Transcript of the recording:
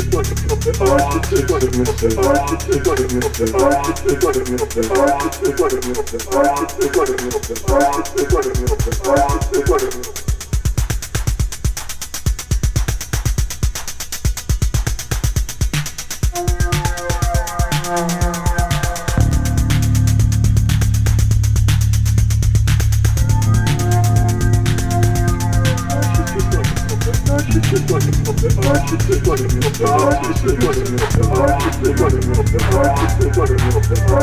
I'm gonna go to the hospital. What